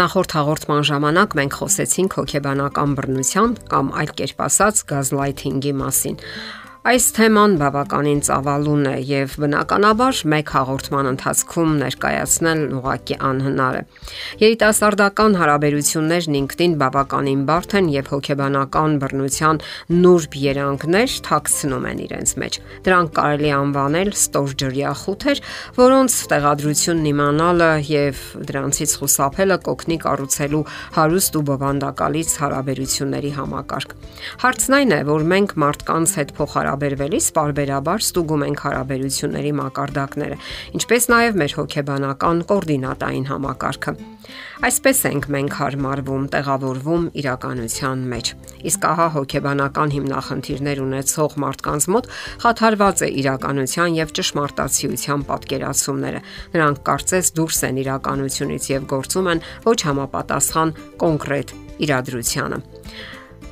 Նախորդ հաղորդման ժամանակ մենք խոսեցինք հոգեբանական բռնության կամ այլ կերպ ասած գազլայթինգի մասին։ Այս թեման բավականին ծավալուն է եւ բնականաբար մեկ հաղորդման ընթացքում ներկայացնել ուղակի անհնար է։ Երիտասարդական հարաբերություններն ինքնին բավականին բարդ են եւ հոգեբանական բռնության նուրբ երանգներ թաքցնում են իրենց մեջ։ Դրանք կարելի անվանել ստորջրյա խութեր, որոնց տեղադրությունն իմանալը եւ դրանցից խուսափելը կօգնի կառուցելու հարուստ ու բովանդակալից հարաբերությունների համակարգ։ Հարցն այն է, որ մենք մարդկանց հետ փոխհար հարաբերվելիս parberabar ստուգում ենք հարաբերությունների մակարդակները, ինչպես նաև մեր հոգեբանական կոորդինատային համակարգը։ Այսպես ենք մենք հարմարվում, տեղավորվում իրականության մեջ։ Իսկ ահա հոգեբանական հիմնախնդիրներ ունեցող մարդկանց մոտ խաթարված է իրականության եւ ճշմարտացիության պատկերացումները։ Նրանք կարծես դուրս են իրականությունից եւ գործում են ոչ համապատասխան կոնկրետ իրադրությանը։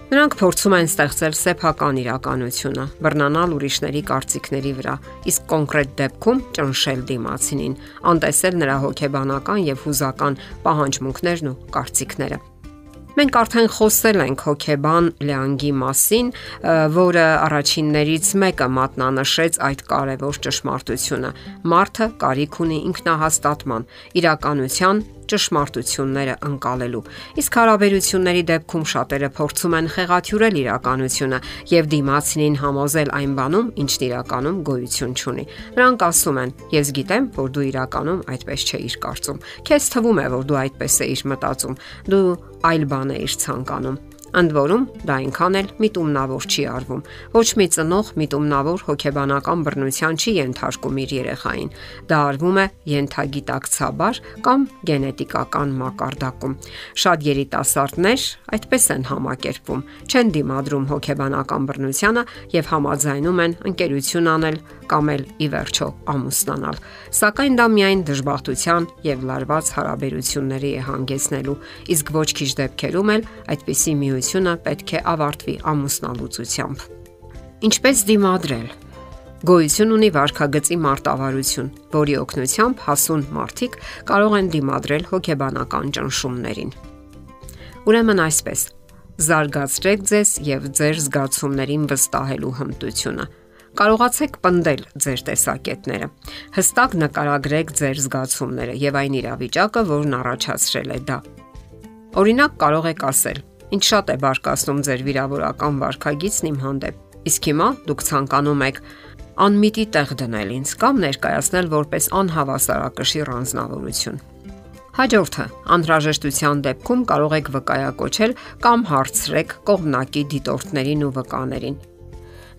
Նրանք փորձում են ստեղծել սեփական իրականությունը, բռնանալ ուրիշների կարծիքների վրա, իսկ կոնկրետ դեպքում ճնշել դիմացինին, անտեսել նրա հոգեբանական եւ հուզական պահանջմունքներն ու կարծիքները։ Մենք արդեն խոսել ենք հոգեբան Լեանգի մասին, որը առաջիններից մեկը մատնանշեց այդ կարևոր ճշմարտությունը։ Մարդը կարիք ունի ինքնահաստատման, իրականության ճշմարտությունները ընկալելու։ Իսկ հարաբերությունների դեպքում շատերը փորձում են խեղաթյուրել իրականությունը եւ դիմացինին համոզել այն բանում, ինչն իրականում գոյություն չունի։ Նրանք ասում են. Ես գիտեմ, որ դու իրականում այդպես չէիր կարծում։ Քեզ թվում է, որ դու այդպես էիր մտածում։ Դու այլ բան էիր ցանկանում Ընդ որում դա այնքան էլ միտումնավոր չի արվում։ Ոչ մի ծնող միտումնավոր հոգեբանական բռնության չի ենթարկում իր երեխային։ Դա արվում է յենթագիտակցաբար կամ գենետիկական մակարդակում։ Շատ երիտասարդներ այդպես են համակերպվում, չեն դիմադրում հոգեբանական բռնությանը եւ համաձայնում են ընկերություն անել կամ էլ ի վերջո ամուսնանալ։ Սակայն դա միայն դժբախտության եւ լարված հարաբերությունների է հանգեցնելու, իսկ ոչ քիչ դեպքերում էլ այդպիսի մի ընկերությունը պետք է ավարտվի ամուսնալուծությամբ։ Ինչպես դիմադրել։ Գոյություն ունի վարքագծի մարտավարություն, որի օգնությամբ հասուն մարդիկ կարող են դիմադրել հոգեբանական ճնշումներին։ Ուրեմն այսպես. զարգացրեք ձեզ եւ ձեր զգացումներին վստահելու հմտությունը։ Կարողացեք պնդել ձեր տեսակետները։ Հստակ նկարագրեք ձեր զգացումները եւ այն իրավիճակը, որն առաջացրել է դա։ Օրինակ կարող եք ասել. Ինչ շատ է բարկացնում ձեր վիրավորական վարքագիծն իմ հանդեպ։ Իսկ հիմա դուք ցանկանում եք անմիտի տեղ դնել ինձ կամ ներկայացնել որպես անհավասարակշիռ անznավորություն։ Հաջորդը, անհրաժեշտության դեպքում կարող եք վկայակոչել կամ հարցրեք կողմնակի դիտորդներին ու վկաներին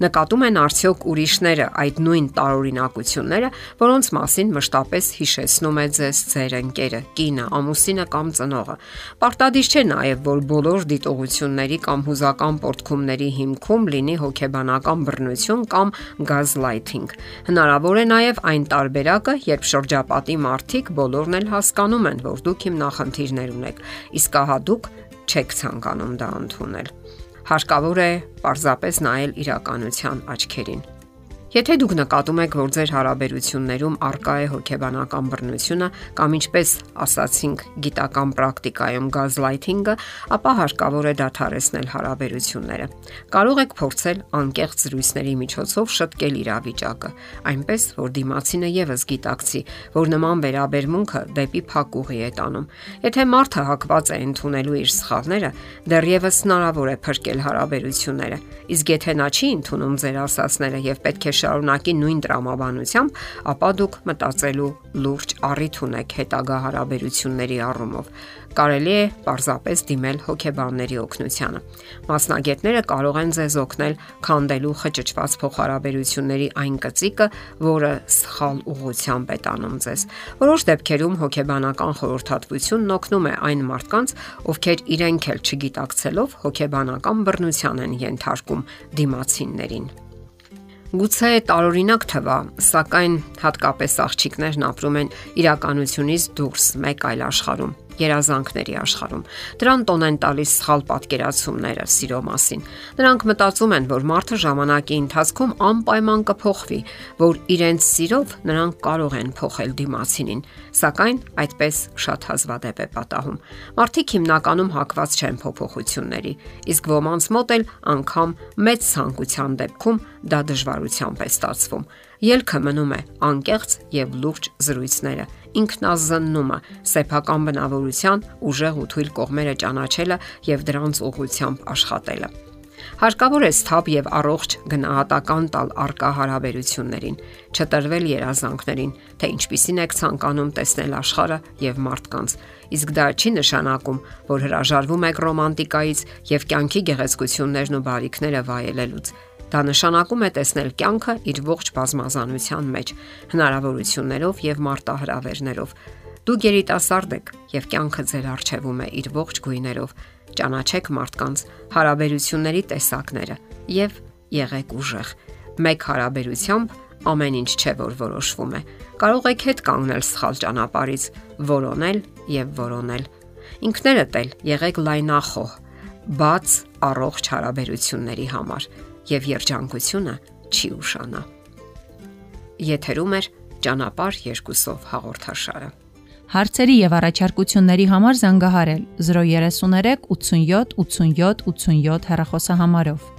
նկատում են արդյոք ուրիշները այդ նույն տարօրինակությունները, որոնց մասին մշտապես հիշեցնում է ձեզ ձեր ընկերը, կինը, ամուսինը կամ ծնողը։ Պարտադիր չէ նաև, որ բոլոր դիտողությունների կամ հուզական պորտքումների հիմքում լինի հոգեբանական բռնություն կամ գազլայթինգ։ Հնարավոր է նաև այն տարբերակը, երբ շրջապատի մարդիկ բոլորն էլ հասկանում են, որ դուք իմ նախնդիրներ ունեք, իսկ ահա դուք չեք ցանկանում դա ընդունել հարկավոր է պարզապես նայել իրականության աչքերին։ Եթե դուք նկատում եք, որ ձեր հարաբերություններում արկա է հոգեբանական բռնությունը կամ ինչպես ասացինք գիտական պրակտիկայում գազլայթինգը, ապա հարկավոր է դադարեցնել հարաբերությունները։ Կարող եք փորձել անկեղծ զրույցների միջոցով շտկել իրավիճակը, այնպես որ դիմացինը եւս գիտակցի, որ նման վերաբերմունքը դեպի փակուղի է տանում։ Եթե մարդը հակված է ընդունելու իր սխալները, դեռևս հնարավոր է փրկել հարաբերությունները։ Իսկ եթե նա չի ընդունում ձեր ասացները եւ պետք է շարունակի նույն տրամաբանությամբ, ապա դուք մտածելու լուրջ առիթ ունեք հետագա հարաբերությունների առումով։ Կարելի է պարզապես դիմել հոգեբանների օգնությանը։ Մասնագետները կարող են ձեզ օգնել քանդելու խճճված փոխհարաբերությունների այն կծիկը, որը սխալ ուղղությամբ է տանում ձեզ։ Որոշ դեպքերում հոգեբանական խորհրդատվությունն օգնում է այն մարդկանց, ովքեր իրենք էլ չգիտակցելով հոգեբանական բռնության են ենթարկում դիմացիններին։ Գուցե տարօրինակ թվա, սակայն հատկապես աղջիկներն ապրում են իրականությունից դուրս մեկ այլ աշխարհում։ երազանքների աշխարհում։ Դրան տոն են տալիս սխալ պատկերացումները սիրո մասին։ Նրանք մտածում են, որ մարդը ժամանակի ընթացքում անպայման կփոխվի, որ իրենց սիրով նրանք կարող են փոխել դիմացինին, սակայն այդպես շատ հազվադեպ է պատահում։ Մարդիկ հիմնականում հակված չեն փոփոխությունների, իսկ ոմանց մոտ էլ անգամ մեծ ցանկության դեպքում դա դժվարությամբ է ստացվում։ Ելքը մնում է անկեղծ եւ լուրջ զրույցները, ինքնազննումը, սեփական բնավորության ուժեղ ու թույլ կողմերը ճանաչելը եւ դրանց ուղղությամբ աշխատելը։ Հարկավոր է սթափ եւ առողջ գնահատական տալ արկա հարաբերություններին, չտրվել երազանքներին, թե ինչպիսին եք ցանկանում տեսնել աշխարհը եւ մարդկանց։ Իսկ դա չի նշանակում, որ հրաժարվում եք ռոմանտիկայից եւ կյանքի գեղեցկություններն ու բարիքները վայելելուց։ Դա նշանակում է տեսնել կյանքը իր ողջ բազմազանության մեջ, հնարավորություններով եւ մարտահրավերներով։ Դուք երիտասարդ եք եւ կյանքը ձեր արժևում է իր ողջ գույներով։ Ճանաչեք մարդկանց հարաբերությունների տեսակները եւ եղեք ուժեղ։ Մեկ հարաբերությամբ ամեն ինչ չէ որ որոշվում է։ Կարող եք հետ կանգնել սխալ ճանապարից, որոնել եւ որոնել։ Ինքներդ էլ եղեք լայնախոհ, բաց առողջ հարաբերությունների համար եւ երջանկությունը չի ուշանա։ Եթերում է ճանապարհ երկուսով հաղորդաշարը։ Հարցերի եւ առաջարկությունների համար զանգահարել 033 87 87 87 հեռախոսահամարով։